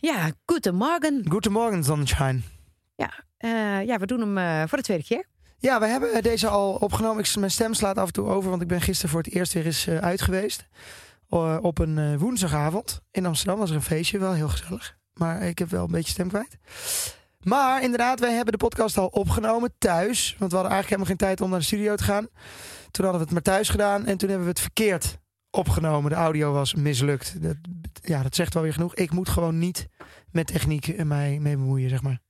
Ja, goedemorgen. goedemorgen sunshine. Ja, eh, ja we doen hem eh, voor de tweede keer. Ja, we hebben deze al opgenomen. Ik, mijn stem slaat af en toe over, want ik ben gisteren voor het eerst weer eens eh, uit geweest. Op een woensdagavond in Amsterdam was er een feestje, wel heel gezellig. Maar ik heb wel een beetje stem kwijt. Maar inderdaad, wij hebben de podcast al opgenomen thuis. Want we hadden eigenlijk helemaal geen tijd om naar de studio te gaan. Toen hadden we het maar thuis gedaan en toen hebben we het verkeerd opgenomen. De audio was mislukt. Dat, ja, dat zegt wel weer genoeg. Ik moet gewoon niet met techniek mij mee bemoeien, zeg maar.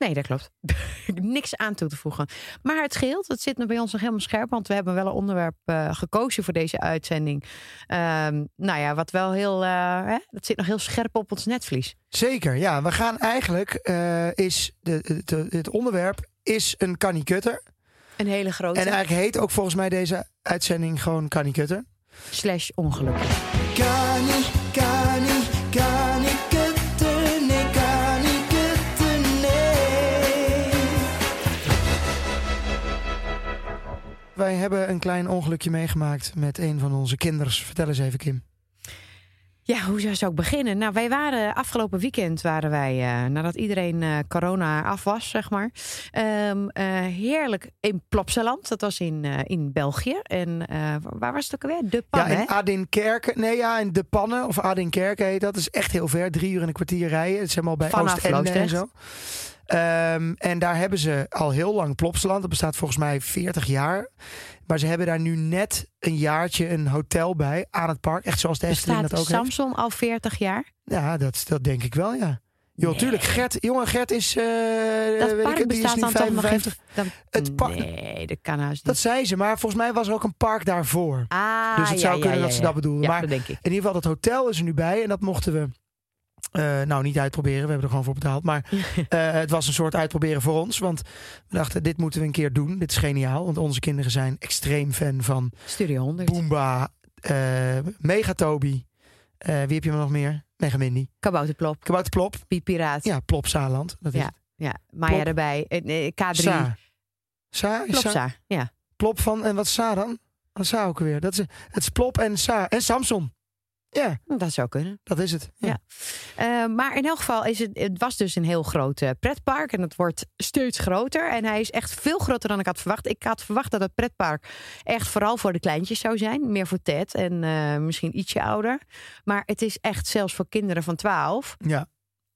Nee, dat klopt. Niks aan toe te voegen. Maar het scheelt. Het zit bij ons nog helemaal scherp. Want we hebben wel een onderwerp eh, gekozen voor deze uitzending. Ehm, nou ja, wat wel heel... eh, hè, dat zit nog heel scherp op ons netvlies. Zeker, ja. We gaan eigenlijk, eh, is de, de, het onderwerp is een kanikutter. Een hele grote En eigenlijk heet ook volgens mij deze uitzending gewoon kanikutter. Slash ongeluk. Kani, kani, kanikutten, nee, kanikutten, nee. Wij hebben een klein ongelukje meegemaakt met een van onze kinders. Vertel eens even, Kim. Ja, hoe zou- ik beginnen? Nou, wij waren afgelopen weekend waren wij, eh, nadat iedereen eh, corona af was, zeg maar, ehm, eh, heerlijk in Plopsaland. Dat was in, in België. En waar was het ook alweer? De Pan, ja, in Adinkerken. Nee, ja, in De Pannen of Adinkerken heet dat. is echt heel ver. Drie uur en een kwartier rijden. Het is helemaal bij Vanaf Oostende en zo. Ehm, en daar hebben ze al heel lang Plopsaland. Dat bestaat volgens mij 40 jaar. Maar ze hebben daar nu net een jaartje een hotel bij aan het park. Echt zoals de Efteling dat ook heeft. Samson al 40 jaar? Ja, dat, dat denk ik wel, ja. Joh, Nee. tuurlijk. Gert, jongen, Gert is, eh Dat weet ik park die is bestaat toch nog 55. in... Dan, Het park- Nee, dat kan haast Dat niet. zei ze, maar volgens mij was er ook een park daarvoor. Ah, dus het ja, zou kunnen ja, dat ze dat bedoelden. Ja, maar dat ik. in ieder geval, dat hotel is er nu bij. En dat mochten we eh, nou niet uitproberen. We hebben er gewoon voor betaald. Maar eh, het was een soort uitproberen voor ons. Want we dachten, dit moeten we een keer doen. Dit is geniaal. Want onze kinderen zijn extreem fan van Studio 100. Boomba, eh Megatobi. Eh wie heb je nog meer? Megamindy. Kabouterplop. Kabouterplop. Piep Piraat. Ja, Plop Zaland. Dat is Ja. Ja, Maya Plop. erbij. Eh, eh, K3. Sa. Sa is Sa. Ja. Plop van, en wat is Sa dan? Wat is Sa ook weer? Dat is, het is Plop en Sa. En Samson. Ja, Dat zou kunnen. dat is het. Ja. Ja. Eh, maar in elk geval is het, het was dus een heel groot eh, pretpark. En het wordt steeds groter. En hij is echt veel groter dan ik had verwacht. Ik had verwacht dat het pretpark echt vooral voor de kleintjes zou zijn. Meer voor Ted en eh, misschien ietsje ouder. Maar het is echt zelfs voor kinderen van 12 ja.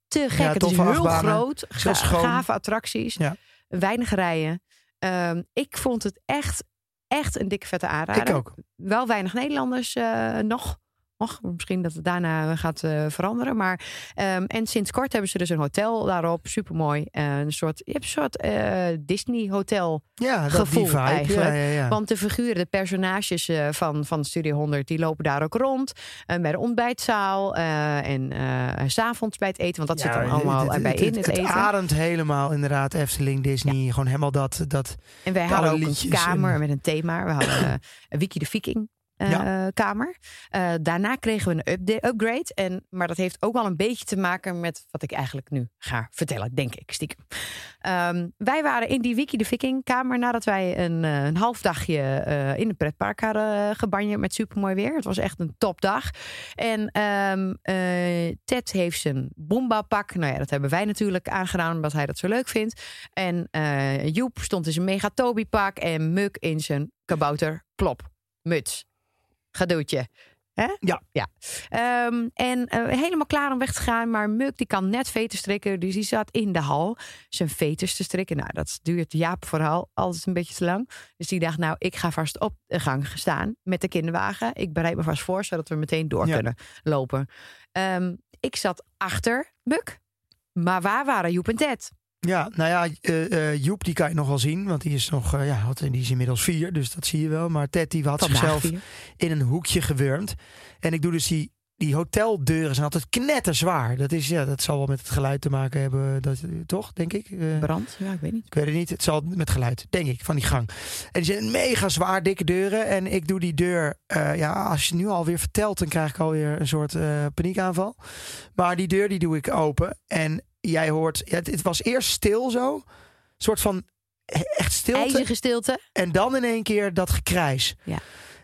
te gek. Ja, het is heel achtbanen. groot. Ga- gave attracties. Ja. Weinig rijden. Ehm, ik vond het echt, echt een dikke vette aanrader. Ik ook. Wel weinig Nederlanders nog. Och, misschien dat het daarna gaat eh, veranderen. Maar, ehm, en sinds kort hebben ze dus een hotel daarop. Supermooi. Eh, een soort, je hebt een soort eh, Disney hotel. Ja, Gevoel vibe. eigenlijk. Ja, ja. Want de figuren, de personages eh, van, van Studio 100, die lopen daar ook rond. Eh, bij de ontbijtzaal. eh, en eh, s'avonds bij het eten. Want dat zit er allemaal het- het- erbij het- in, het, het eten. ademt helemaal inderdaad Efteling, Disney. Gewoon helemaal dat, dat... En wij hadden ook een kamer met een thema. We hadden eh, Wiki de Viking. Eh, kamer. Eh, daarna kregen we een upgrade. En, maar dat heeft ook wel een beetje te maken met wat ik eigenlijk nu ga vertellen, denk ik, stiekem. Ehm, wij waren in die Wiki de Viking kamer nadat wij een, eh, een half dagje in een pretpark hadden gebanjeerd met supermooi weer. Het was echt een topdag. En ehm, eh, Ted heeft zijn Boomba pak. Nou ja, dat hebben wij natuurlijk aangedaan omdat hij dat zo leuk vindt. En Joep stond in zijn Megatobi pak en Muk in zijn kabouter plop muts. Gedoetje. Hè? Ja. ja. Ehm, en eh, helemaal klaar om weg te gaan. Maar Muk die kan net veten strikken. Dus die zat in de hal zijn veters te strikken. Nou, dat duurt Jaap vooral altijd een beetje te lang. Dus die dacht, nou, ik ga vast op de gang staan met de kinderwagen. Ik bereid me vast voor, zodat we meteen door Ja. kunnen lopen. Ehm, ik zat achter Muk. Maar waar waren Joep en Ted? Ja, nou ja, eh, eh, Joep die kan je nog wel zien, want die is nog, eh, ja, die is inmiddels vier, dus dat zie je wel. Maar Ted die had Vandaag zichzelf vier. in een hoekje gewurmd. En ik doe dus die, die hoteldeuren zijn altijd knetterzwaar. Dat is, ja, dat zal wel met het geluid te maken hebben, dat, toch, denk ik. Brand? Ja, ik weet niet. ik weet het niet. Het zal met geluid, denk ik, van die gang. En die zijn mega zwaar, dikke deuren. En ik doe die deur. ja, als je het nu alweer vertelt, dan krijg ik alweer een soort paniekaanval. Maar die deur die doe ik open. En jij hoort. Het, het was eerst stil zo. Een soort van echt stilte. IJzige stilte. En dan in één keer dat gekrijs. Ja.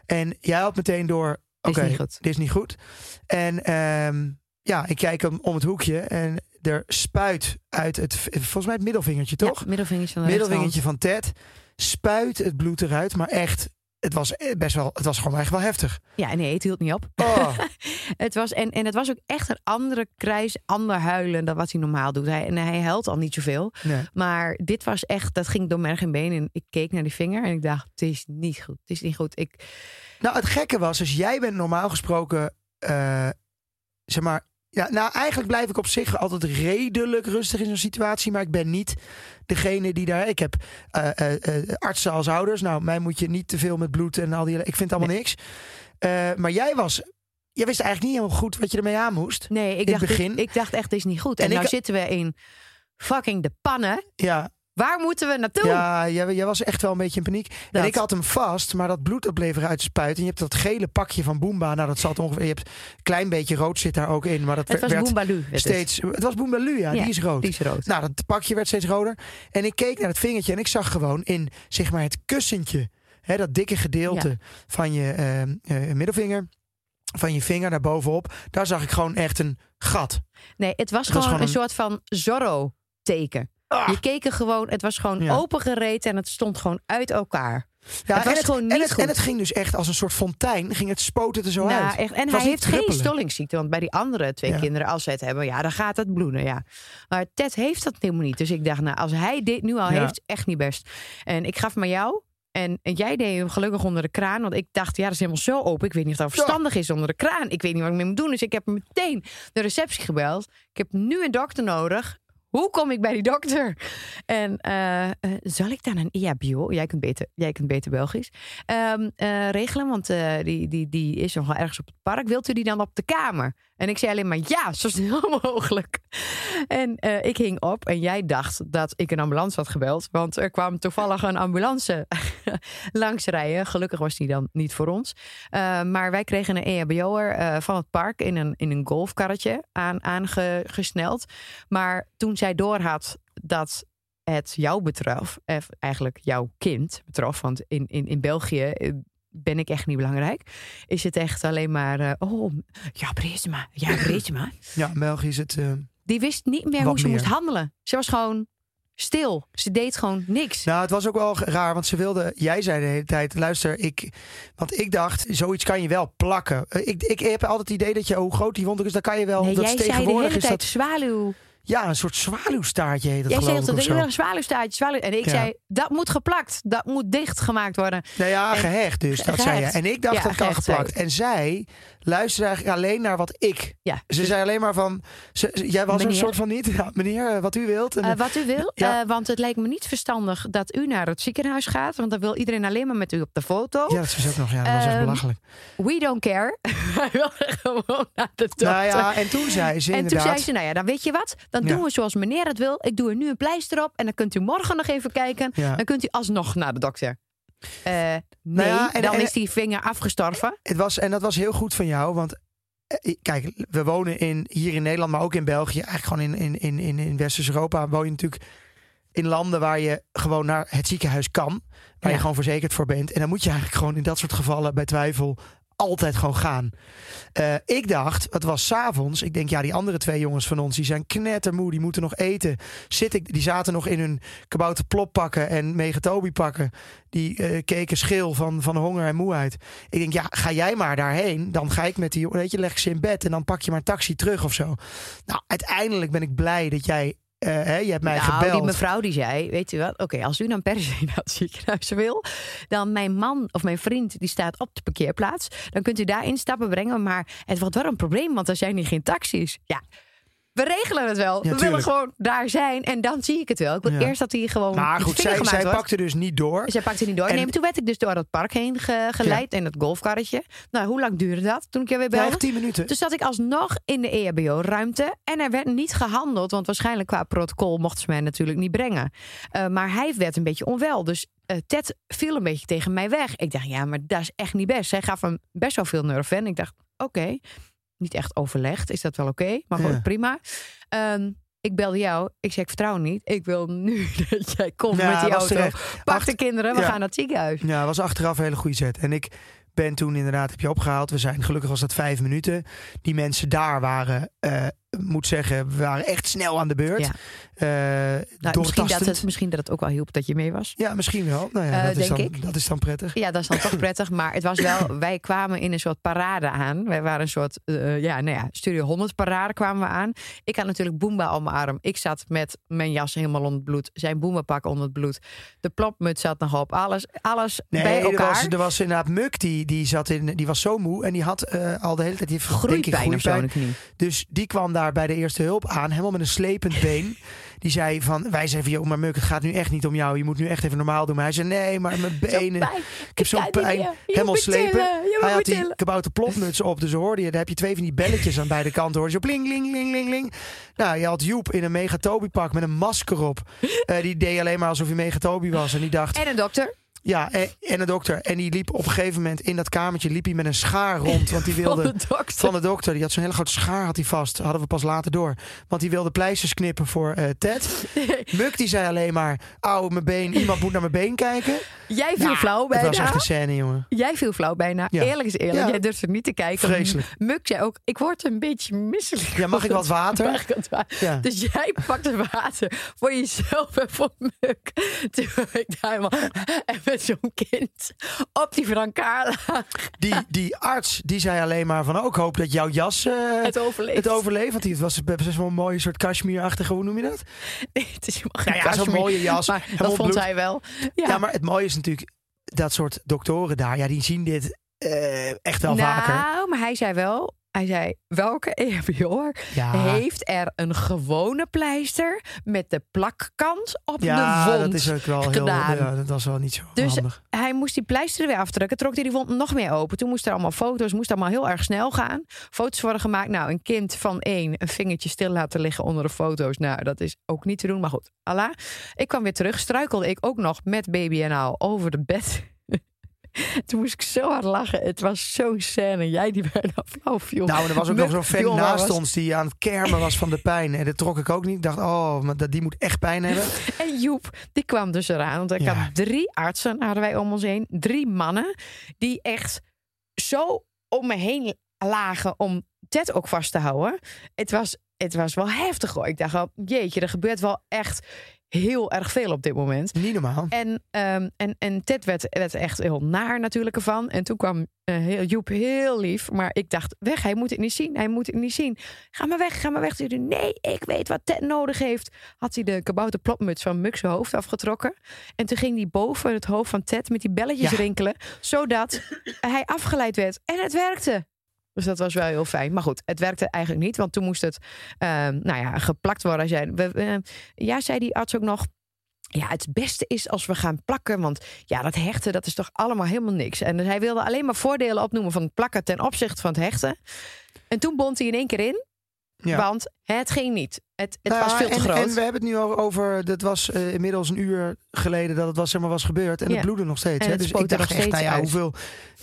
En jij had meteen door. Dit Oké, is niet goed. dit is niet goed. En ehm, ja, ik kijk hem om het hoekje. En er spuit uit het. Volgens mij het middelvingertje, toch? Ja, middelvingertje van de middelvingertje van Ted. Spuit het bloed eruit, maar echt, het was eh, best wel, het was gewoon echt wel heftig. Ja, nee, het hield niet op. Oh, Het was, en, en het was ook echt een andere krijs, ander huilen dan wat hij normaal doet. Hij, en hij huilt al niet zoveel. nee. Maar dit was echt, dat ging door merg en been. En ik keek naar die vinger en ik dacht, het is niet goed. Het is niet goed. Ik, Nou, het gekke was, dus jij bent normaal gesproken, eh, zeg maar, ja, nou eigenlijk blijf ik op zich altijd redelijk rustig in zo'n situatie, maar ik ben niet degene die daar. Ik heb eh, eh, eh, artsen als ouders. Nou, mij moet je niet te veel met bloed en al die. Ik vind allemaal niks. Maar jij was, jij wist eigenlijk niet helemaal goed wat je ermee aan moest. nee, ik dacht, begin- ik dacht echt, dit is niet goed. En, En nou ik- zitten we in fucking de pannen. Ja, Waar moeten we naartoe? Ja, jij, jij was echt wel een beetje in paniek. Dat. En ik had hem vast, maar dat bloed dat bleef eruit spuiten. En je hebt dat gele pakje van Boomba. Nou, dat zat ongeveer. Je hebt een klein beetje rood zit daar ook in. Maar dat het was werd het. steeds. Het was Boombaloo, ja, Ja, die is rood. Die is rood. Nou, dat pakje werd steeds roder. En ik keek naar het vingertje en ik zag gewoon in zeg maar het kussentje, hè, dat dikke gedeelte van je eh, eh, middelvinger, van je vinger naar bovenop, daar zag ik gewoon echt een gat. Nee, het was Het was gewoon gewoon een soort van Zorro-teken. Ah. Je keek er gewoon, het was gewoon Ja. opengereed en het stond gewoon uit elkaar. Ja, Het was en, gewoon en, niet het, goed. en het ging dus echt als een soort fontein, ging het spoten er zo Nou, uit. echt, en hij heeft geen stollingsziekte, want bij die andere twee Ja. kinderen, als ze het hebben, ja, dan gaat het bloeden. Ja. Maar Ted heeft dat helemaal niet. Dus ik dacht, nou, als hij dit nu al Ja. heeft, echt niet best. En ik gaf maar jou. En, en jij deed hem gelukkig onder de kraan. Want ik dacht, ja, dat is helemaal zo open. Ik weet niet of dat verstandig is onder de kraan. Ik weet niet wat ik mee moet doen. Dus ik heb meteen de receptie gebeld. Ik heb nu een dokter nodig. Hoe kom ik bij die dokter? En eh, eh, zal ik dan een EHBO? Jij kunt beter, jij kunt beter Belgisch. Ehm, eh, regelen, want die, die, die is nog wel ergens op het park. Wilt u die dan op de kamer? En ik zei alleen maar ja, zo snel mogelijk. En eh, ik hing op en jij dacht dat ik een ambulance had gebeld. Want er kwam toevallig een ambulance langsrijden. Gelukkig was die dan niet voor ons. Eh, maar wij kregen een EHBO'er eh, van het park in een, in een golfkarretje aan, aangesneld. Maar toen zij doorhad dat het jou betrof, eigenlijk jouw kind betrof, want in, in, in België ben ik echt niet belangrijk, is het echt alleen maar, eh, oh, ja, Breesma, ja, Breesma. Ja, in België is het. eh, Die wist niet meer hoe ze meer? moest handelen. Ze was gewoon stil. Ze deed gewoon niks. Nou, het was ook wel raar, want ze wilde. Jij zei de hele tijd: luister, ik. Want ik dacht, zoiets kan je wel plakken. Eh, Ik, ik heb altijd het idee dat je, hoe groot die wond ook is, dan kan je wel. nee, dat jij is zei de tegenwoordig hele tijd dat. zwaluw. Ja, een soort zwaluwstaartje heet het Jij zei geloof ik. een zwaluwstaartje, zwaluw. En ik Ja. zei, dat moet geplakt. Dat moet dichtgemaakt worden. Nou ja, En- gehecht dus, dat Gehecht. zei je. En ik dacht Ja, dat kan gehecht, geplakt. En zij luisterde eigenlijk alleen naar wat ik. Ja. Ze zei alleen maar van, ze, jij was een soort van niet. Ja, meneer, eh, wat u wilt. En, Eh, wat u wil, Ja. eh, want het lijkt me niet verstandig dat u naar het ziekenhuis gaat. Want dan wil iedereen alleen maar met u op de foto. ja, dat is ook nog, ja, dat was echt Ehm, belachelijk. We don't care. Hij wil gewoon naar de dokter. Nou ja, en toen zei ze en toen zei ze, nou ja, dan weet je wat? Dan doen we zoals meneer het wil. Ik doe er nu een pleister op. En dan kunt u morgen nog even kijken. Dan kunt u alsnog naar de dokter. Eh, nee, Nou ja, en- dan en- is die vinger afgestorven. Het was, en dat was heel goed van jou, want eh, kijk, we wonen in, hier in Nederland, maar ook in België, eigenlijk gewoon in, in, in, in, in Westers-Europa, woon je natuurlijk in landen waar je gewoon naar het ziekenhuis kan, waar Ja. je gewoon verzekerd voor bent. En dan moet je eigenlijk gewoon in dat soort gevallen bij twijfel altijd gewoon gaan. Eh, ik dacht, het was s'avonds. Ik denk, ja, die andere twee jongens van ons, die zijn knettermoe. Die moeten nog eten. Zit ik, die zaten nog in hun kabouter plop pakken en megatobi pakken. Die eh, keken schil van, van honger en moeheid. Ik denk, ja, ga jij maar daarheen. Dan ga ik met die, weet je, leg ze in bed en dan pak je maar een taxi terug of zo. Nou, uiteindelijk ben ik blij dat jij eh, hè, je hebt mij nou, gebeld. die mevrouw die zei, weet u wat? Oké, als u dan per se naar het ziekenhuis wil, dan mijn man of mijn vriend die staat op de parkeerplaats, dan kunt u daar instappen brengen. Maar het wordt wel een probleem, want er zijn hier geen taxis. Ja. We regelen het wel. we willen gewoon daar zijn en dan zie ik het wel. Ik wil Ja. eerst dat hij gewoon. maar goed, zij, zij wordt. pakte dus niet door. Zij pakte niet door. En- Nee, toen werd ik dus door het park heen ge- geleid en het golfkarretje. Nou, hoe lang duurde dat toen ik je weer Ja, belde? echt 10 minuten. Toen zat ik alsnog in de EHBO-ruimte. En er werd niet gehandeld. Want waarschijnlijk qua protocol mochten ze mij natuurlijk niet brengen. Eh, maar hij werd een beetje onwel. Dus eh, Ted viel een beetje tegen mij weg. Ik dacht, ja, maar dat is echt niet best. Zij gaf hem best wel veel Nurofen. Ik dacht, oké. Niet echt overlegd. Is dat wel oké? Maar goed, Ja. prima. Ehm, ik belde jou. Ik zei, ik vertrouw niet. Ik wil nu dat jij komt Ja, met die auto. terecht. Pak de kinderen, we Ja. gaan naar het ziekenhuis. Ja, was achteraf een hele goede zet. En ik ben toen inderdaad, heb je opgehaald. We zijn, gelukkig was dat vijf minuten. Die mensen daar waren, eh moet zeggen, we waren echt snel aan de beurt. Ja. Eh, Nou, misschien, dat het, misschien dat het ook wel hielp dat je mee was. Ja, misschien wel. Nou ja, Eh, dat, is denk dan, ik. dat is dan prettig. Ja, dat is dan toch prettig. Maar het was wel, wij kwamen in een soort parade aan. Wij waren een soort, eh, ja, nou ja, Studio 100 parade kwamen we aan. Ik had natuurlijk Boomba op mijn arm. Ik zat met mijn jas helemaal onder het bloed. Zijn Boomba pak onder het bloed. De plopmuts zat nog op. Alles, alles Nee, bij er elkaar. was, er was inderdaad Muk, die, die, zat in, die was zo moe. En die had al de hele tijd die heeft, ik, groeipijn op groeipijn. zo'n knie. Dus die kwam daar bij de eerste hulp aan, helemaal met een slepend been. Die zei van, wij zeiden van, joh, maar Muk, het gaat nu echt niet om jou. Je moet nu echt even normaal doen. Maar hij zei, nee, maar mijn benen, ik heb zo'n pijn. Je Helemaal slepen. Je Hij had die tillen. kabouter plopmuts op, dus hoorde je, daar heb je twee van die belletjes aan beide kanten. Hoorde je zo pling, ling, ling, ling, ling. Nou, je had Joep in een Megatobi pak met een masker op. Eh, die deed alleen maar alsof hij Megatobi was. En die dacht, En een dokter. Ja, en, en een dokter. En die liep op een gegeven moment in dat kamertje, liep hij met een schaar rond. Want die wilde... Van de dokter. Van de dokter, die had zo'n hele grote schaar had hij vast. Hadden we pas later door. Want die wilde pleisters knippen voor eh, Ted. Muk die zei alleen maar, auw, mijn been. Iemand moet naar mijn been kijken. Jij viel Nou, flauw Het bijna. was echt een scène, jongen. Jij viel flauw bijna. Ja. Eerlijk is eerlijk. Jij durfde niet te kijken. Vreselijk. Muk zei ook, ik word een beetje misselijk. Ja, mag ik wat water? Mag ik wat water? Dus jij pakte water voor jezelf en voor Muk. Terwijl ik daar helemaal en met zo'n kind op die brancard. Die, die arts, die zei alleen maar van, oh, ik hoop dat jouw jas eh, Het overleeft. het overleeft. Want die was best wel een mooie soort cashmere-achtige, hoe noem je dat? Nee, het is helemaal geen Nou ja, zo'n mooie jas, Maar dat vond bloed. hij wel. Ja, Ja. maar het mooie is natuurlijk, dat soort doktoren daar, ja, die zien dit eh, echt wel nou, vaker. maar hij zei wel... Hij zei, welke EHBO'er Ja. heeft er een gewone pleister met de plakkant op Ja, de wond dat is ook wel heel, ja, dat was wel niet zo Dus handig. hij moest die pleister er weer aftrekken. Trok hij die wond nog meer open. Toen moesten er allemaal foto's. Moest allemaal heel erg snel gaan. Foto's worden gemaakt. Nou, een kind van één. Een vingertje stil laten liggen onder de foto's. Nou, dat is ook niet te doen. Maar goed, Allah. Ik kwam weer terug. Struikelde ik ook nog met baby en al over de bed. Toen moest ik zo hard lachen. Het was zo'n scène. Jij die bijna flauw viel. Nou, er was ook nog zo'n fan jongen, naast was- ons die aan het kermen was van de pijn. En dat trok ik ook niet. Ik dacht, oh, maar dat, die moet echt pijn hebben. En Joep, die kwam dus eraan. Want ik Ja. had drie artsen, hadden wij om ons heen. Drie mannen die echt zo om me heen lagen om Ted ook vast te houden. Het was, het was wel heftig hoor. Ik dacht al, jeetje, er gebeurt wel echt heel erg veel op dit moment. Niet normaal. En, ehm, en, en Ted werd, werd echt heel naar natuurlijk ervan. En toen kwam eh, heel, Joep heel lief. Maar ik dacht, weg, hij moet het niet zien. Hij moet het niet zien. Ga maar weg, ga maar weg. Zei nee, ik weet wat Ted nodig heeft. Had hij de kabouter plopmuts van Mux hoofd afgetrokken. En toen ging hij boven het hoofd van Ted met die belletjes Ja. rinkelen. Zodat hij afgeleid werd. En het werkte. Dus dat was wel heel fijn. Maar goed, het werkte eigenlijk niet. Want toen moest het ehm, nou ja, geplakt worden. Zei, we, we- ja, zei die arts ook nog. Ja, het beste is als we gaan plakken. Want ja, dat hechten, dat is toch allemaal helemaal niks. En hij wilde alleen maar voordelen opnoemen van het plakken ten opzichte van het hechten. En toen bond hij in één keer in. Ja. Want het ging niet. Het, het Nou, was veel te en, groot. En we hebben het nu al over, dat was eh, inmiddels een uur geleden dat het was, zeg maar, was gebeurd. En Ja. het bloedde nog steeds. Hè? Dus ik dacht echt, nou ja, uit. hoeveel...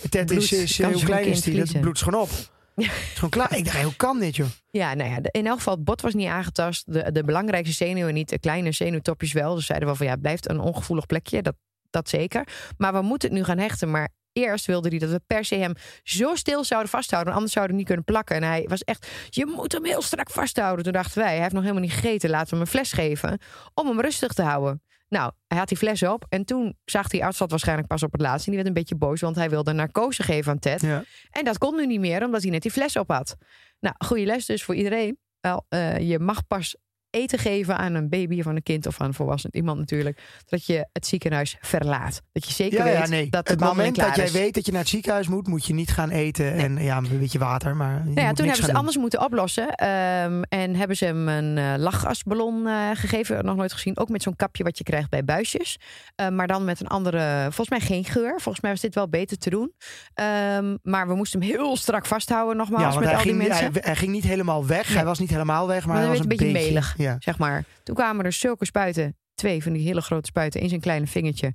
Bloed is, is kan hoe klein is die? Dat verliezen. bloed is gewoon op. Ja. Het is gewoon klaar. Ik dacht, hoe kan dit, joh? Ja, nou ja, in elk geval, het bot was niet aangetast. De, de belangrijkste zenuwen niet. De kleine zenuwtopjes wel. Dus zeiden we van ja, het blijft een ongevoelig plekje. Dat, dat zeker. Maar we moeten het nu gaan hechten. Maar eerst wilde hij dat we per se hem zo stil zouden vasthouden. Anders zouden we niet kunnen plakken. En hij was echt, je moet hem heel strak vasthouden. Toen dachten wij, hij heeft nog helemaal niet gegeten. Laten we hem een fles geven om hem rustig te houden. Nou, hij had die fles op. En toen zag die arts dat waarschijnlijk pas op het laatst. En die werd een beetje boos, want hij wilde narcose geven aan Ted. Ja. En dat kon nu niet meer, omdat hij net die fles op had. Nou, goede les dus voor iedereen. Wel, eh, je mag pas eten geven aan een baby of aan een kind of aan een volwassen iemand natuurlijk. Dat je het ziekenhuis verlaat. Dat je zeker Ja, weet ja, nee. dat de het moment dat jij is. weet dat je naar het ziekenhuis moet, moet je niet gaan eten en ja, een beetje water. Maar Nou ja, toen hebben ze het anders moeten oplossen. Ehm, en hebben ze hem een eh, lachgasballon eh, gegeven. Nog nooit gezien. Ook met zo'n kapje wat je krijgt bij buisjes. Eh, maar dan met een andere, volgens mij geen geur. Volgens mij was dit wel beter te doen. Ehm, maar we moesten hem heel strak vasthouden nogmaals Ja, met hij al die ging, mensen. hij, hij ging niet helemaal weg. Nee. Hij was niet helemaal weg, maar, Maar hij was een beetje beetje melig. Ja. zeg maar. Toen kwamen er zulke spuiten. Twee van die hele grote spuiten in zijn kleine vingertje.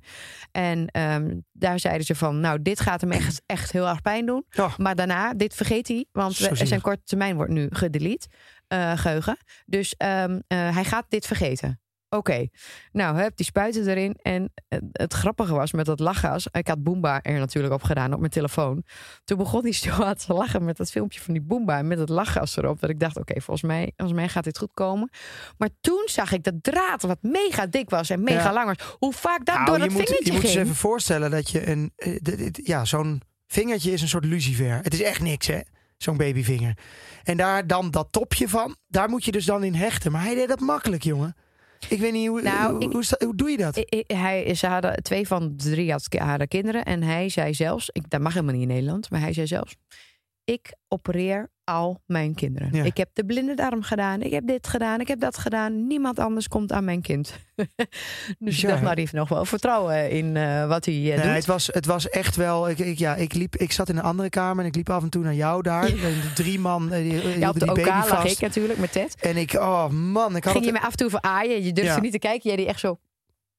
En ehm, daar zeiden ze van, nou, dit gaat hem echt, echt heel erg pijn doen. Oh. Maar daarna, dit vergeet hij, want we- zijn korte termijn wordt nu gedelete, eh, geheugen. Dus ehm, eh, hij gaat dit vergeten. Oké, nou, heb die spuiten erin. En eh, het grappige was met dat lachgas. Ik had Boomba er natuurlijk op gedaan op mijn telefoon. Toen begon hij zo hard te lachen met dat filmpje van die Boomba. En met het lachgas erop. Dat ik dacht, oké, volgens, mij, volgens mij gaat dit goed komen. Maar toen zag ik dat draad wat mega dik was en mega Ja. lang was. Hoe vaak dat Nou, door dat moet, vingertje je moet je ging. even voorstellen dat je een. eh, ja, zo'n vingertje is een soort lucifer. Het is echt niks, hè? Zo'n babyvinger. En daar dan dat topje van, daar moet je dus dan in hechten. Maar hij deed dat makkelijk, jongen. Ik weet niet hoe. Nou, hoe, ik- hoe, sta- hoe doe je dat? Hij, ze hadden twee van de drie had, hadden kinderen. En hij zei zelfs, ik, dat mag helemaal niet in Nederland, maar hij zei zelfs: Ik opereer al mijn kinderen. Ja. Ik heb de blinde darm gedaan, ik heb dit gedaan, ik heb dat gedaan. Niemand anders komt aan mijn kind. dus ik Ja, dacht, hè? nou, die heeft nog wel vertrouwen in eh, wat hij eh, Nee, doet. het, was, het was echt wel. Ik, ik, ja, ik, liep, ik zat in een andere kamer en ik liep af en toe naar jou daar. En de drie man eh, die, ja, op de die baby lag vast. ik natuurlijk met Ted. En ik, oh man, ik had, Ging je het, me af en toe veraaien, je durfde Ja. niet te kijken. Jij die echt zo,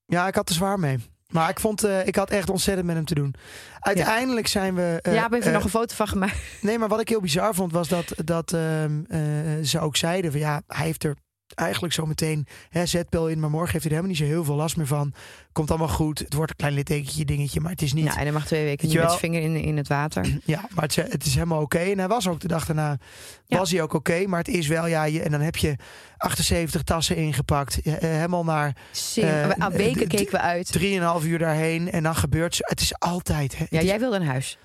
ja, ik had er zwaar mee. Maar ik vond, eh, ik had echt ontzettend met hem te doen. Uiteindelijk zijn we. eh, ja, heb even eh, nog een foto van gemaakt. Nee, maar wat ik heel bizar vond was dat, dat ehm, eh, ze ook zeiden van ja, hij heeft er eigenlijk zo meteen hè, zetpil in, maar morgen heeft hij er helemaal niet zo heel veel last meer van. Komt allemaal goed. Het wordt een klein littekentje dingetje, maar het is niet. Ja, en hij mag twee weken niet met zijn vinger in, in het water. Ja, maar het, is- het is helemaal oké. En hij was ook de dag daarna, Ja. was hij ook oké. maar het is wel, ja, je, en dan heb je 78 tassen ingepakt. Eh, helemaal naar Eh, al weken d- keken we uit. 3,5 uur daarheen. En dan gebeurt. Het is altijd. Hè. Ja, jij wilde een huis.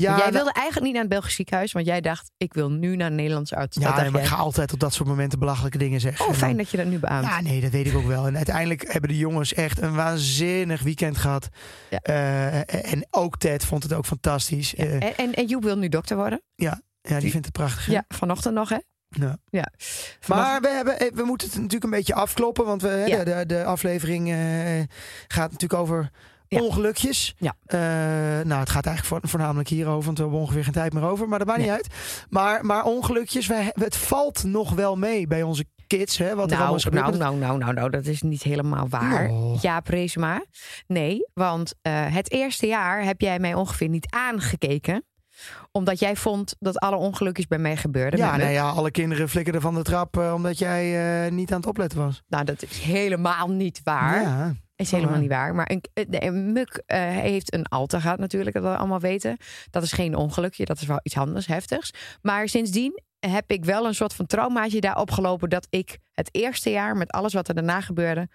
Ja, jij nou- wilde eigenlijk niet naar het Belgisch ziekenhuis, want jij dacht, ik wil nu naar een Nederlandse arts. Ja, nee, maar ik ga altijd op dat soort momenten belachelijke dingen zeggen. Oh, En dan- fijn dat je dat nu beaamt. Ja, nee, dat weet ik ook wel. En uiteindelijk hebben de jongens echt een waanzinnig weekend gehad. Ja. Eh, en ook Ted vond het ook fantastisch. Ja. Eh, En, en, en Joep wil nu dokter worden. ja, die vindt het prachtig. hè? Ja, vanochtend nog, hè? Ja. Ja. Maar we, hebben, eh, we moeten het natuurlijk een beetje afkloppen. Want we, Ja. de, de, de aflevering gaat natuurlijk over Ja. ongelukjes. Ja. Eh, nou, het gaat eigenlijk voor- voornamelijk hierover. Want we hebben ongeveer geen tijd meer over. Maar dat maakt niet uit. Maar, maar ongelukjes, wij, het valt nog wel mee bij onze kids. Hè, wat er allemaal Nou, is gebeurd. nou, nou, nou, nou, nou, dat is niet helemaal waar. Nou. Ja, Presema. Nee, want eh, het eerste jaar heb jij mij ongeveer niet aangekeken. Omdat jij vond dat alle ongelukjes bij mij gebeurden. Ja, nou ja, alle kinderen flikkerden van de trap eh, omdat jij niet aan het opletten was. Nou, dat is helemaal niet waar. Ja, Is helemaal niet waar. Maar een, eh, nee, een muk eh, heeft een alter gehad natuurlijk, dat we allemaal weten. Dat is geen ongelukje, dat is wel iets anders, heftigs. Maar sindsdien heb ik wel een soort van traumaatje daar opgelopen... dat ik het eerste jaar met alles wat er daarna gebeurde...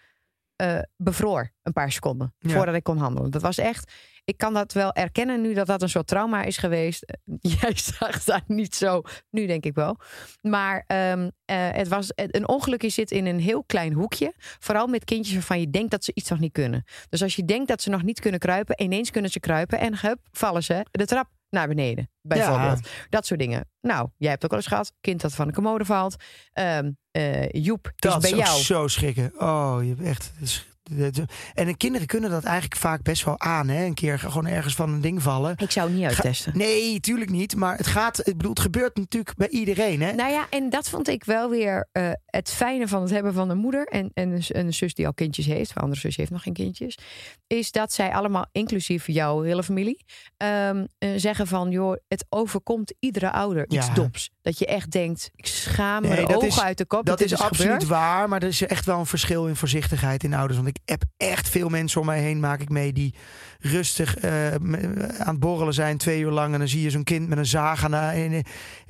eh, bevroor een paar seconden Ja. voordat ik kon handelen. Dat was echt... Ik kan dat wel erkennen nu dat dat een soort trauma is geweest. Jij zag dat niet zo. Nu denk ik wel. Maar ehm, eh, het was, een ongelukje zit in een heel klein hoekje. Vooral met kindjes waarvan je denkt dat ze iets nog niet kunnen. Dus als je denkt dat ze nog niet kunnen kruipen, ineens kunnen ze kruipen en hup, vallen ze de trap naar beneden. Bijvoorbeeld. Dat soort dingen. Nou, jij hebt ook al eens gehad. Kind dat van de commode valt. Eh, Joep dat is bij is ook jou. zo schrikken. Oh, je hebt echt... het is- het- En de kinderen kunnen dat eigenlijk vaak best wel aan. Hè? Een keer gewoon ergens van een ding vallen. Ik zou het niet uittesten. Nee, tuurlijk niet. Maar het gaat... Ik bedoel, het gebeurt natuurlijk bij iedereen. Hè? Nou ja, en dat vond ik wel weer eh, het fijne van het hebben van een moeder en, en een, zus die al kindjes heeft. Mijn andere zus heeft nog geen kindjes. Is dat zij allemaal, inclusief jouw hele familie, ehm, eh, zeggen van joh, het overkomt iedere ouder iets Ja. doms. Dat je echt denkt, ik schaam me Nee, de dat ogen is- uit de kop. Dat dit is absoluut gebeurd. waar, maar er is echt wel een verschil in voorzichtigheid in ouders. Want ik ik heb echt veel mensen om mij heen, maak ik mee, die rustig eh, aan het borrelen zijn twee uur lang. En dan zie je zo'n kind met een zaag in-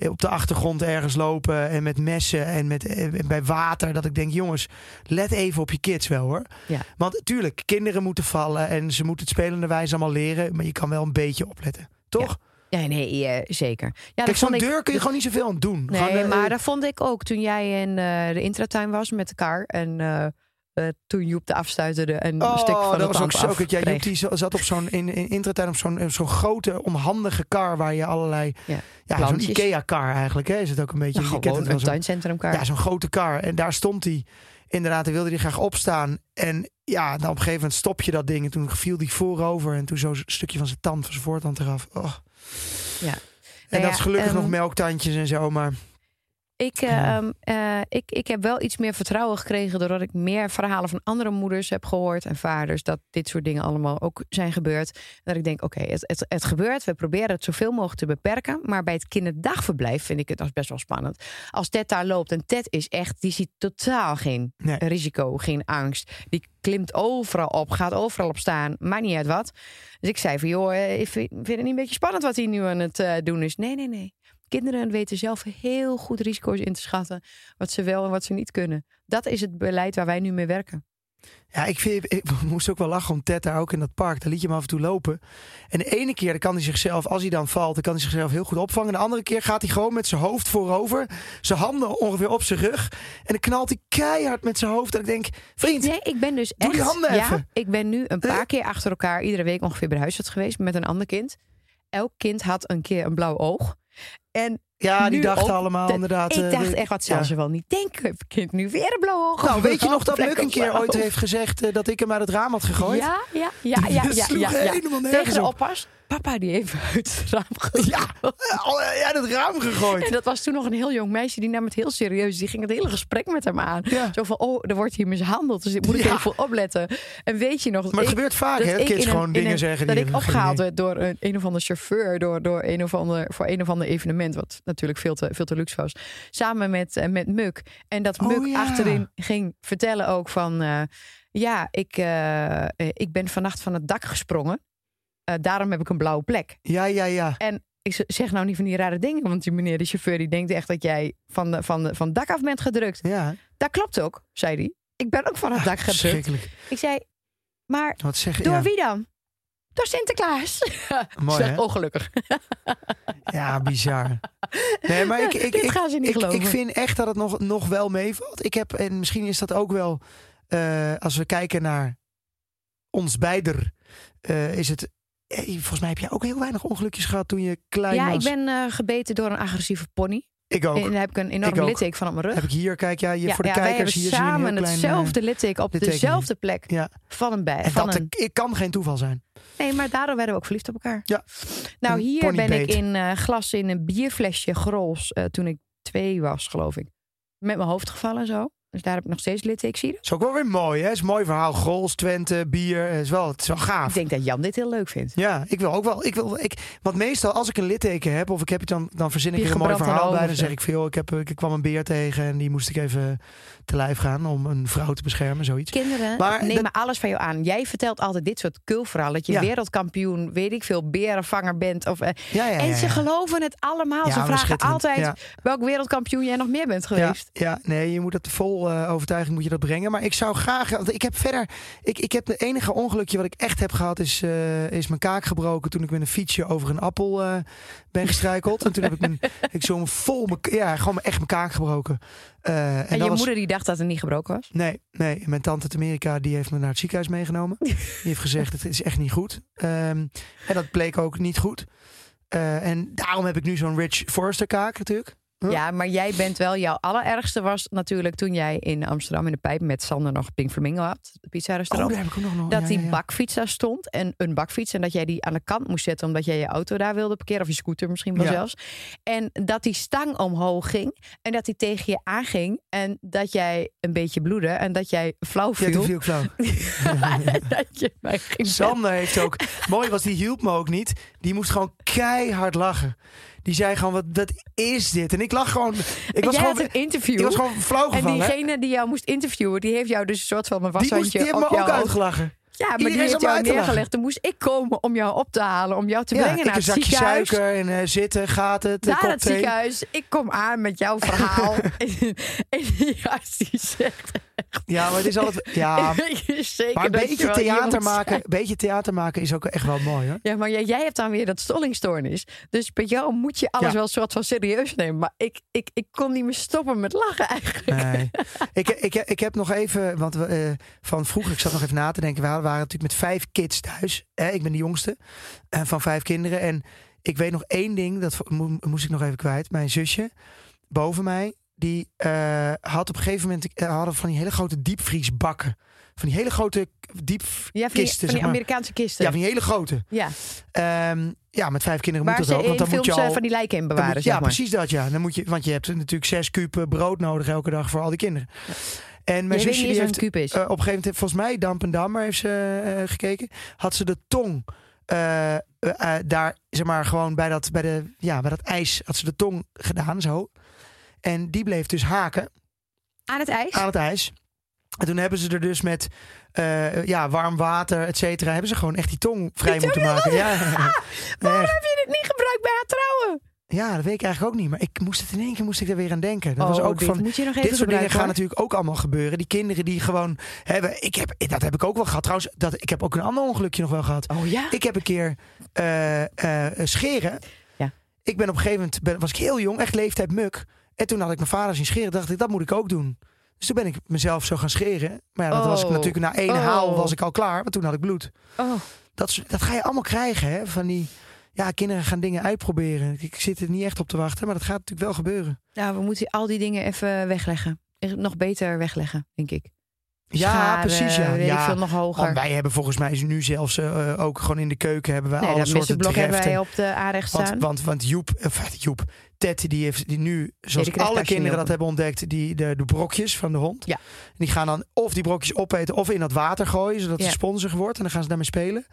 op de achtergrond ergens lopen. En met messen en met, eh, bij water. Dat ik denk, jongens, let even op je kids wel hoor. Ja. Want tuurlijk, kinderen moeten vallen en ze moeten het spelende wijze allemaal leren. Maar je kan wel een beetje opletten. Toch? Ja, nee, eh, zeker. Ja, Kijk, zo'n deur kun je gewoon niet zoveel aan doen. Nee, eh, maar dat vond ik ook toen jij in eh, de intratuin was met elkaar. En eh, eh, toen Joep de afstuiterde en een stuk van Oh, dat was ook zo. kut. Ja. Joep die za- zat op zo'n in, in intratuin op zo'n zo'n grote onhandige kar waar je allerlei Ja, ja, zo'n. Ikea kar eigenlijk hè, is het ook een beetje. Nou, gewoon een Ja, zo'n grote kar en daar stond hij. Inderdaad, hij wilde hij graag opstaan en ja, dan op een gegeven moment stop je dat ding en toen viel hij voorover en toen zo'n stukje van zijn tand van zijn voortand eraf. Oh. Ja. En Nou dat is gelukkig ehm, nog melktandjes en zo, maar Ik, eh, ehm, eh, ik, ik heb wel iets meer vertrouwen gekregen doordat ik meer verhalen van andere moeders heb gehoord en vaders dat dit soort dingen allemaal ook zijn gebeurd. Dat ik denk, oké, het, het, het gebeurt. We proberen het zoveel mogelijk te beperken. Maar bij het kinderdagverblijf vind ik het als best wel spannend. Als Ted daar loopt en Ted is echt, die ziet totaal geen Nee. risico, geen angst. Die klimt overal op, gaat overal op staan, maakt niet uit wat. Dus ik zei van, joh, eh, ik vind vind het niet een beetje spannend wat hij nu aan het eh, doen is. Nee, nee, nee. Kinderen weten zelf heel goed risico's in te schatten. Wat ze wel en wat ze niet kunnen. Dat is het beleid waar wij nu mee werken. Ja, ik, vind, ik moest ook wel lachen om Ted daar ook in dat park. Daar liet je hem af en toe lopen. En de ene keer kan hij zichzelf, als hij dan valt, dan kan hij zichzelf heel goed opvangen. De andere keer gaat hij gewoon met zijn hoofd voorover. Zijn handen ongeveer op zijn rug. En dan knalt hij keihard met zijn hoofd. En ik denk, vriend, Nee, ik ben dus Doe echt... die handen ja, even. ik ben nu een paar Huh? keer achter elkaar iedere week ongeveer bij de huisarts geweest met een ander kind. Elk kind had een keer een blauw oog. En ja, die dachten allemaal de- inderdaad. ik eh, dacht echt, wat ja. ze wel niet denken? Kind nu weer een blauw oog? Nou, weet je nog dat Muk een keer ooit heeft gezegd eh, dat ik hem uit het raam had gegooid? Ja, ja, ja, ja, ja, Dat ja, sloeg ja, ja. helemaal nergens Tegen de op. oppas. Papa die even uit het raam gegooid. Ja, oh, ja, dat raam gegooid. En dat was toen nog een heel jong meisje die nam het heel serieus. Die ging het hele gesprek met hem aan. Ja. Zo van, oh, er wordt hier mishandeld. Dus ik moet ik Ja. even opletten. En weet je nog... Maar het ik- gebeurt vaak, hè? Kids een- gewoon in dingen een- zeggen. Dat die ik opgehaald werd door een, een of andere chauffeur. Door, door een of ander, voor een of ander evenement. Wat natuurlijk veel te, veel te luxe was. Samen met, eh, met Muk. En dat Oh, Muk ja. achterin ging vertellen ook van... eh, ja, ik, eh, eh, ik ben vannacht van het dak gesprongen. Eh, daarom heb ik een blauwe plek. Ja, ja, ja. En ik zeg nou niet van die rare dingen, want die meneer, de chauffeur, die denkt echt dat jij van, de, van, de, van het dak af bent gedrukt. Ja, Dat klopt ook, zei hij. Ik ben ook van het dak gedrukt. Ik zei, maar Wat zeg je? door Ja, wie dan? Door Sinterklaas. mooi, Zeg, ongelukkig. Ja, bizar. Nee, maar ik, ik, ik, gaan ze niet ik, ik vind echt dat het nog, nog wel meevalt. Ik heb, en misschien is dat ook wel, eh, als we kijken naar ons beider, eh, is het. Eh, volgens mij heb jij ook heel weinig ongelukjes gehad toen je klein ja, was. ik ben eh, gebeten door een agressieve pony. Ik ook. En daar heb ik een enorme litteken van op mijn rug. Heb ik hier, kijk, ja, je, ja, voor de ja, kijkers hier zie je samen klein, eh, hetzelfde litteken op litteken. dezelfde plek Ja. van een bij. en Van dat een, kan geen toeval zijn. Nee, maar daardoor werden we ook verliefd op elkaar. Ja. Nou, Een hier ben ik in eh, glas in een bierflesje grols eh, toen ik twee was, geloof ik. Met mijn hoofd gevallen en zo. Dus daar heb ik nog steeds litteken. Zie je dat? is ook wel weer mooi, hè? is een mooi verhaal. Grols, Twente, bier. Het is wel, het is wel gaaf. Ik denk dat Jan dit heel leuk vindt. Ja, ik wil ook wel. Ik wil, ik, want meestal als ik een litteken heb of ik heb het dan, dan verzin ik er een mooi verhaal bij. Dan zeg ik veel. Ik, heb, ik kwam een beer tegen en die moest ik even te lijf gaan om een vrouw te beschermen, zoiets. Kinderen Maar nemen dat- alles van jou aan. Jij vertelt altijd dit soort kulverhalen. Dat je Ja. wereldkampioen, weet ik veel, berenvanger bent. Of, eh, Ja, En ze geloven het allemaal. Ze dat vragen altijd welk wereldkampioen jij nog meer bent geweest. ja, nee, je moet het vol eh, overtuiging moet je dat brengen. Maar ik zou graag. Want ik heb verder. Ik, ik heb de enige ongelukje wat ik echt heb gehad, is, eh, is mijn kaak gebroken toen ik met een fietsje over een appel ben gestruikeld. en toen heb ik mijn. Ik zo vol. Ja, gewoon echt mijn kaak gebroken. Eh, en je was- moeder die dacht dat het niet gebroken was. Nee, nee. Mijn tante uit Amerika die heeft me naar het ziekenhuis meegenomen. Die heeft gezegd het is echt niet goed. Ehm, en dat bleek ook niet goed. Eh, en daarom heb ik nu zo'n Rich Forrester kaak natuurlijk. Huh? Ja, maar jij bent wel, jouw allerergste was natuurlijk toen jij in Amsterdam in de pijp met Sander nog Pink Flamingo had, de pizza Oh, restaurant. daar heb ik ook nog. nog dat ja, die ja, ja. bakfiets daar stond en een bakfiets en dat jij die aan de kant moest zetten omdat jij je auto daar wilde parkeren of je scooter misschien wel Ja. zelfs. En dat die stang omhoog ging en dat die tegen je aanging en dat jij een beetje bloedde en dat jij flauw Ja, toen viel. viel ik flauw. dat je mij ging Sander heeft ook. Mooi was, die hielp me ook niet. Die moest gewoon keihard lachen. Die zei gewoon, wat, wat is dit? En ik lag gewoon... Ik was jij gewoon, had een interview. ik was gewoon flauw en gevallen. diegene die jou moest interviewen, die heeft jou dus een soort van een die, moest, washandje die heeft op me ook uitgelachen. Ja, maar Iedereen die heeft jou neergelegd. Toen moest ik komen om jou op te halen, om jou te Ja, brengen naar een het zakje ziekenhuis. suiker en eh, zitten, gaat het, Naar het ziekenhuis. Ik kom aan met jouw verhaal. en, die gast die zegt... Ja, maar het is altijd... Ja, zeker maar een beetje theater, maken, beetje theater maken is ook echt wel mooi, hoor. Ja, maar jij, jij hebt dan weer dat stollingstoornis. Dus bij jou moet je alles Ja. wel een soort van serieus nemen. Maar ik, ik, ik kon niet meer stoppen met lachen eigenlijk. Nee. ik, ik, ik heb nog even, want eh, van vroeger, ik zat nog even na te denken. We waren natuurlijk met vijf kids thuis. Hè? Ik ben de jongste eh, van vijf kinderen. En ik weet nog één ding, dat mo- moest ik nog even kwijt. Mijn zusje, boven mij, die eh, had op een gegeven moment eh, hadden van die hele grote diepvriesbakken. Van die hele grote diepkisten, Ja, van die, van die. Amerikaanse kisten. Ja, van die hele grote. Ja. Ehm, ja, met vijf kinderen Waar moet dat ook. Want dan moet je al, van die lijken in bewaren, moet- zeg ja, maar. precies dat. Ja. Dan moet je, want je hebt natuurlijk zes kuub brood nodig elke dag voor al die kinderen. En mijn zusje die heeft eh, op een gegeven moment, volgens mij, Damp en Dammer heeft ze eh, gekeken. Had ze de tong eh, eh, eh, daar, zeg maar, gewoon bij dat, bij, de, ja, bij dat ijs, had ze de tong gedaan, zo. En die bleef dus haken Aan het ijs? aan het ijs. En toen hebben ze er dus met eh, ja, warm water, et cetera, hebben ze gewoon echt die tong vrij moeten maken. Ja, Waarom echt. heb je dit niet gebruikt bij haar trouwen? Ja, dat weet ik eigenlijk ook niet. Maar ik moest het in één keer moest ik er weer aan denken. Dat was Oh, ook dit van, moet je nog even dit soort dingen gaan natuurlijk ook allemaal gebeuren. Die kinderen die gewoon hebben. Ik heb, dat heb ik ook wel gehad. Trouwens, dat, ik heb ook een ander ongelukje nog wel gehad. Oh ja? Ik heb een keer eh, eh, scheren. Ja. Ik ben op een gegeven moment ben, was ik heel jong, echt leeftijd muk. En toen had ik mijn vader zien scheren. Dacht ik, dat moet ik ook doen. Dus toen ben ik mezelf zo gaan scheren. Maar ja, dat was ik Oh. natuurlijk na één Oh. haal was ik al klaar. Want toen had ik bloed. Oh. Dat, dat ga je allemaal krijgen, hè? Van die. Ja, kinderen gaan dingen uitproberen. Ik zit er niet echt op te wachten, maar dat gaat natuurlijk wel gebeuren. Nou, we moeten al die dingen even wegleggen. Nog beter wegleggen, denk ik. Ja, Scharen, precies, ja. Weet Ja, ik veel, nog hoger. Want wij hebben volgens mij nu zelfs eh, ook gewoon in de keuken hebben wij nee, alle soorten blok hebben wij op de aanrecht staan. Want, want, want Joep, of Joep, Ted, die heeft die nu, zoals krijgt alle kinderen dat hebben ontdekt, die, de, de brokjes van de hond. Ja. Die gaan dan of die brokjes opeten of in dat water gooien, zodat het sponsig wordt. En dan gaan ze daarmee spelen.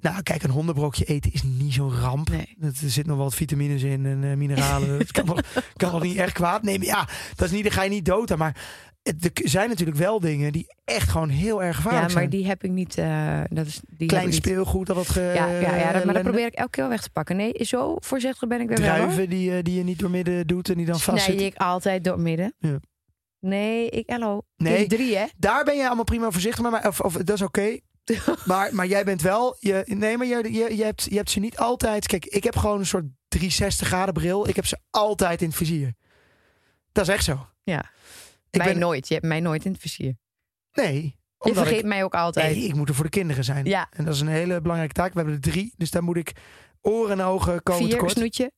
Nou, kijk, een hondenbrokje eten is niet zo'n ramp. Nee. Er zit nog wat vitamines in en eh, mineralen. dat kan wel, kan wel niet echt kwaad. Nee, maar ja, dat is niet, daar ga je niet dood aan. Maar het, er zijn natuurlijk wel dingen die echt gewoon heel erg ja, gevaarlijk maar zijn. die heb ik niet. eh, dat is, die Klein speelgoed, dat wat ge, Ja, ja, ja dat, maar dat probeer ik elke keer wel weg te pakken. Nee, zo voorzichtig ben ik weer wel. Druiven die, eh, die je niet door midden doet en die dan vast Nee, ik altijd door het midden. Ja. Nee, ik, hallo. Nee. Drie, hè? Daar ben je allemaal prima voorzichtig mee, maar of, of, dat is oké. maar, maar jij bent wel, je, nee, maar je, je, je, hebt, je hebt ze niet altijd. Kijk, ik heb gewoon een soort 360 graden bril. Ik heb ze altijd in het vizier. Dat is echt zo. Ja. Ik mij ben, nooit. Je hebt mij nooit in het vizier. nee, Je vergeet ik, mij ook altijd. nee, ik moet er voor de kinderen zijn. Ja. En dat is een hele belangrijke taak. We hebben er drie, dus daar moet ik oren en ogen komen Vier, tekort. snoetje.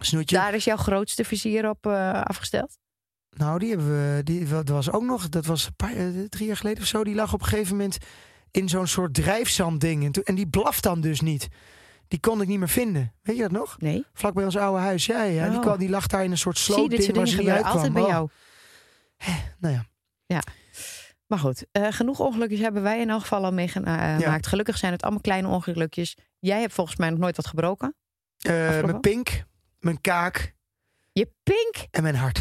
Snoetje. Daar is jouw grootste vizier op eh, afgesteld. Nou, die hebben we. Die, dat was ook nog. Dat was een paar, eh, drie jaar geleden of zo. Die lag op een gegeven moment in zo'n soort drijfzandding. En, en die blaft dan dus niet. Die kon ik niet meer vinden. Weet je dat nog? Nee. Vlak bij ons oude huis. Ja, ja. Die, Oh. kwam, die lag daar in een soort Zie je, dit soort dingen gebeuren altijd bij Oh, jou. Nou ja. Maar goed, eh, genoeg ongelukjes hebben wij in elk geval al meegemaakt. Ja. Gelukkig zijn het allemaal kleine ongelukjes. Jij hebt volgens mij nog nooit wat gebroken. Eh, mijn pink, mijn kaak Je pink. en mijn hart.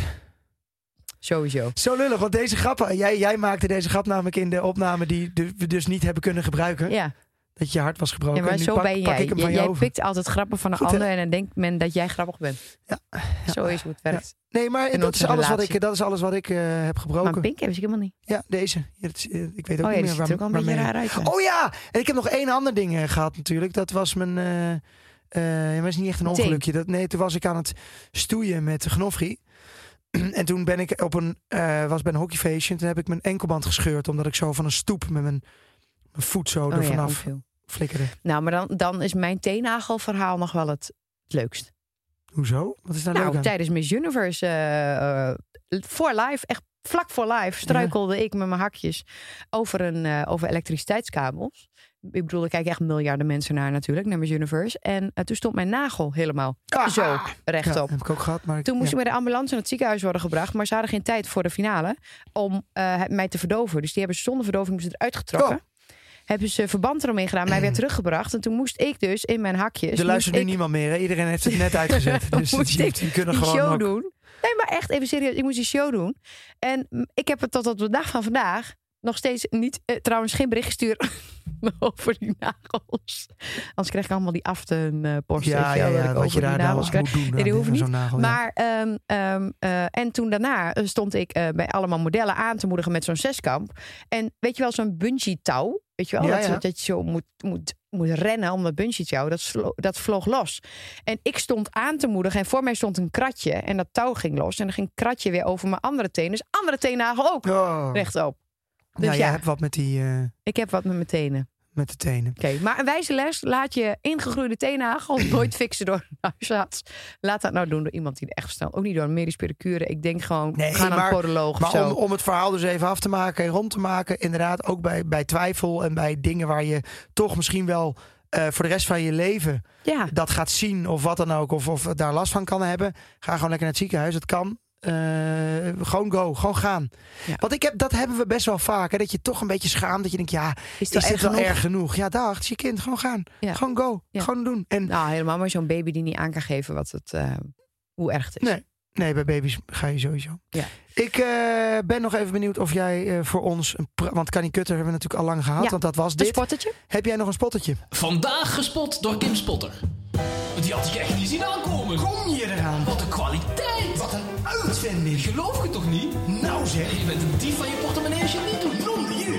Sowieso. Zo lullig, want deze grappen. Jij, jij maakte deze grap namelijk in de opname die de- we dus niet hebben kunnen gebruiken. Ja, Dat je hart was gebroken. ja maar zo pak, ben jij. ik hem J- van je jij pikt altijd grappen van een Goed, ander en dan denkt men dat jij grappig bent. Ja. Zo is hoe het werkt. Nee, maar dat is, alles wat ik, dat is alles wat ik heb gebroken. Maar pink heb ik helemaal niet. Ja, deze. Ja, is- eh, ik weet ook Oh ja, niet meer er ook waar, wel een beetje waarmee- raar uit. ja. Oh ja, en ik heb nog één ander ding eh, gehad natuurlijk. Dat was mijn... ja, maar het is niet echt een ongelukje. Dat, nee, toen was ik aan het stoeien met Gnofri. en toen ben ik op een, eh, was bij een hockeyfeestje. En toen heb ik mijn enkelband gescheurd. Omdat ik zo van een stoep met mijn, mijn voet zo Oh er ja, vanaf onveel. flikkerde. Nou, maar dan, dan is mijn teenagelverhaal nog wel het, het leukst. Hoezo? Wat is daar leuk Nou, aan? tijdens Miss Universe, eh, eh, voor live, echt vlak voor live, struikelde ik met mijn hakjes over, een, over elektriciteitskabels. Ik bedoel, er kijken echt miljarden mensen naar natuurlijk, naar Miss Universe. En eh, toen stond mijn nagel helemaal Ah! zo Ja, rechtop. heb ik ook gehad. Maar ik- Toen moest ja. ik met de ambulance naar het ziekenhuis worden gebracht. Maar ze hadden geen tijd voor de finale om eh, mij te verdoven. Dus die hebben ze zonder verdoving eruit getrokken. Oh. hebben ze verband eromheen gedaan, mij weer teruggebracht. En toen moest ik dus in mijn hakjes. er luistert nu ik- niemand meer. Hè? Iedereen heeft het net uitgezet. dus moest die, ik die kunnen die gewoon show ook- doen. Nee, maar echt even serieus. Ik moest die show doen. En ik heb het tot op de dag van vandaag nog steeds niet, eh, trouwens geen bericht gestuurd over die nagels. Anders krijg ik allemaal die aften eh post. Ja, ja, ja, wat je die daar nagels moet doen. Nee, hoeft zo'n niet. nagel, ja. Maar, ehm, ehm, eh, en toen daarna eh, stond ik eh, bij allemaal modellen aan te moedigen met zo'n zeskamp. En weet je wel, zo'n bungee touw. Weet je wel, Ja, dat, ja. dat je zo moet, moet, moet rennen om dat bungee touw. Dat, vlo- dat vloog los. En ik stond aan te moedigen en voor mij stond een kratje. En dat touw ging los. En dan ging kratje weer over mijn andere teen. Dus andere teennagel ook Oh. rechtop. Dus ja, ja, jij hebt wat met, die, eh, ik heb wat met mijn tenen. met de tenen. Oké, maar een wijze les. Laat je ingegroeide teennagel nooit fixen door een huisarts. Laat dat nou doen door iemand die er echt verstand. Ook niet door een medisch pedicure. Ik denk gewoon, Nee, ga naar een podoloog of Maar zo. om, om het verhaal dus even af te maken en rond te maken, inderdaad, ook bij, bij twijfel en bij dingen waar je toch misschien wel eh, voor de rest van je leven ja, dat gaat zien of wat dan ook, of, of daar last van kan hebben, ga gewoon lekker naar het ziekenhuis. Het kan. Eh, gewoon go, gewoon gaan. Ja. Want ik heb, dat hebben we best wel vaak. Hè, dat je toch een beetje schaamt. Dat je denkt, ja, is het is dit erg wel genoeg? erg genoeg? Ja, dag, het is je kind. Gewoon gaan. Ja. Gewoon go. Ja. Gewoon doen. En Nou, helemaal maar zo'n baby die niet aan kan geven wat het, eh, hoe erg het is. Nee. nee, bij baby's ga je sowieso. Ja. Ik eh, ben nog even benieuwd of jij eh, voor ons... Een want Canny Kutter hebben we natuurlijk al lang gehad. Ja. Want dat was Een dit. spottertje? Heb jij nog een spottetje? Vandaag gespot door Kim Spotter. Die had ik echt niet zien aankomen. Kom je eraan? Wat een kwaliteit. Een uitvinding. Geloof je toch niet? Nou zeg. Je bent een dief van je portemonnee als je het niet doet. Hier.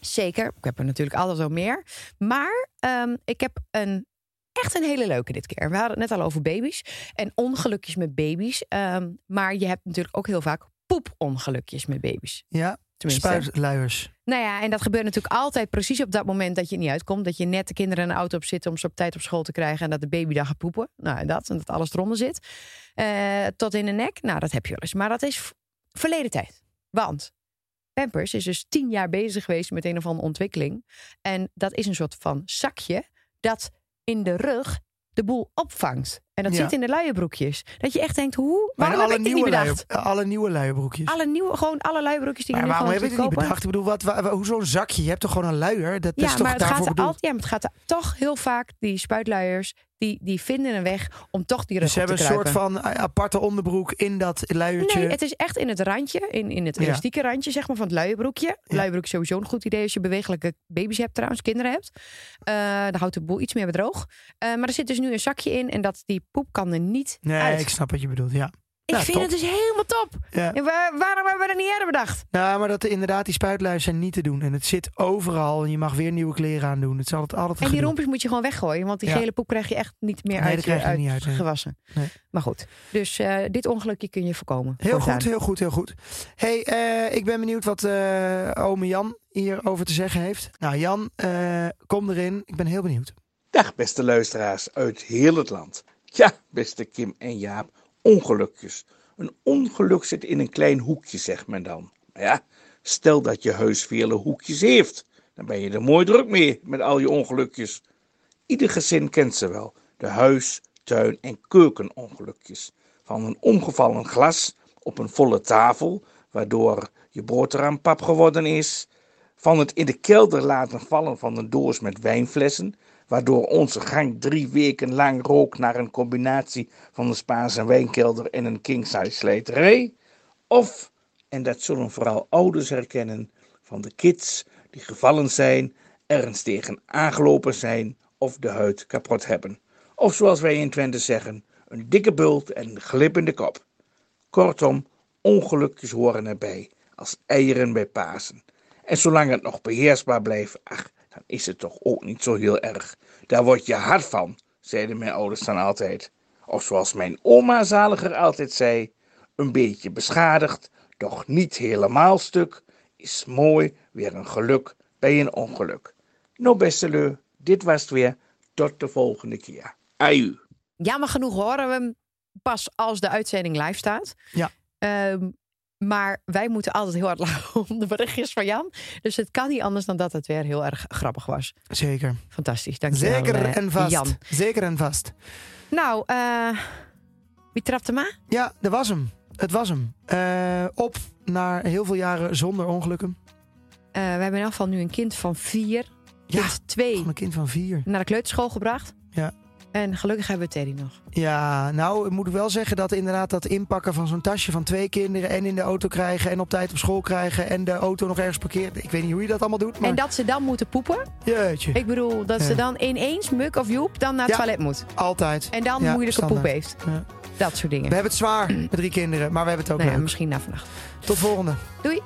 Zeker. Ik heb er natuurlijk altijd wel meer. Maar ehm, ik heb een, echt een hele leuke dit keer. We hadden het net al over baby's. En ongelukjes met baby's. Ehm, maar je hebt natuurlijk ook heel vaak poepongelukjes met baby's. Ja, Tenminste. spuitluiers. Nou ja, en dat gebeurt natuurlijk altijd precies op dat moment dat je niet uitkomt. Dat je net de kinderen in de auto op zitten om ze op tijd op school te krijgen. En dat de baby dan gaat poepen. Nou, en dat. En dat alles eronder zit. Eh, tot in de nek. Nou, dat heb je wel eens. Maar dat is verleden tijd. Want Pampers is dus tien jaar bezig geweest met een of andere ontwikkeling. En dat is een soort van zakje dat in de rug de boel opvangt. En dat Ja. zit in de luierbroekjes. Dat je echt denkt, hoe? Maar Waarom heb ik dit niet nieuwe bedacht? alle nieuwe luierbroekjes. Alle nieuwe, gewoon alle luierbroekjes die je maar nu waarom heb je het niet bedacht? Ik bedoel, wat, wa- wa- hoe zo'n zakje? Je hebt toch gewoon een luier? Dat, dat Ja, is toch maar het daarvoor gaat altijd, ja, maar het gaat er toch heel vaak, die spuitluiers, die, die vinden een weg om toch die rug Dus ze op hebben te een soort kruipen. van eh, aparte onderbroek in dat luiertje. Nee, het is echt in het randje, in, in het Ja. elastieke randje zeg maar, van het luierbroekje. Ja. Luierbroek is sowieso een goed idee als je bewegelijke baby's hebt trouwens, kinderen hebt. Eh dan houdt de boel iets meer droog. Eh, maar er zit dus nu een zakje in en dat, die poep kan er niet nee, uit. ik snap wat je bedoelt, ja. Ik Ja, vind top. het dus helemaal top. ja. En waar- waarom hebben we dat niet eerder bedacht? Nou, maar dat inderdaad, die spuitluiers zijn niet te doen. En het zit overal en je mag weer nieuwe kleren aandoen. Het is altijd, altijd En die gedoe. rompjes moet je gewoon weggooien, want die Ja. gele poep krijg je echt niet meer Nee, uit, dat krijg je uit niet uit, nee. gewassen. Nee. Maar goed, dus eh, dit ongelukje kun je voorkomen. Heel voortaan. goed, heel goed, heel goed. hey, eh, ik ben benieuwd wat eh ome Jan hierover te zeggen heeft. Nou, Jan, eh, kom erin. Ik ben heel benieuwd. Dag beste luisteraars uit heel het land. Ja, beste Kim en Jaap, ongelukjes. Een ongeluk zit in een klein hoekje, zegt men dan. Maar ja, stel dat je huis vele hoekjes heeft. Dan ben je er mooi druk mee met al je ongelukjes. Ieder gezin kent ze wel. De huis, tuin en keukenongelukjes. Van een omgevallen glas op een volle tafel, waardoor je boterham pap geworden is. Van het in de kelder laten vallen van een doos met wijnflessen, waardoor onze gang drie weken lang rook naar een combinatie van een Spaanse wijnkelder en een king-size slijterij. Of, en dat zullen vooral ouders herkennen, van de kids die gevallen zijn, ergens tegen aangelopen zijn of de huid kapot hebben. Of zoals wij in Twente zeggen, een dikke bult en een glip in de kop. Kortom, ongelukjes horen erbij, als eieren bij Pasen. En zolang het nog beheersbaar blijft, ach, dan is het toch ook niet zo heel erg. Daar word je hard van, zeiden mijn ouders dan altijd. Of zoals mijn oma zaliger altijd zei, een beetje beschadigd, doch niet helemaal stuk, is mooi weer een geluk bij een ongeluk. Nou beste leu, dit was het weer. Tot de volgende keer. Aju. Jammer genoeg horen we hem pas als de uitzending live staat. Ja. Ehm, maar wij moeten altijd heel hard lachen om de berichtjes van Jan. Dus het kan niet anders dan dat het weer heel erg grappig was. Zeker. Fantastisch, dankjewel Zeker eh, en vast. Jan. Zeker en vast. Nou, eh, wie trapt hem aan? Ja, dat was hem. Het was hem. Eh, op naar heel veel jaren zonder ongelukken. We hebben in elk geval nu een kind van vier. Ja, Kind twee een kind van vier. naar de kleuterschool gebracht. Ja. En gelukkig hebben we Teddy nog. Ja, nou moet ik wel zeggen dat inderdaad dat inpakken van zo'n tasje van twee kinderen en in de auto krijgen en op tijd op school krijgen en de auto nog ergens parkeert. Ik weet niet hoe je dat allemaal doet, maar En dat ze dan moeten poepen. jeetje, Ik bedoel, dat ze dan ineens, Muk of Joep, dan naar het Ja. toilet moet. altijd. En dan Ja, moeilijke standaard. poep heeft. Ja. Dat soort dingen. We hebben het zwaar met drie kinderen, maar we hebben het ook Nou ja, leuk. misschien na vannacht. Tot volgende. Doei!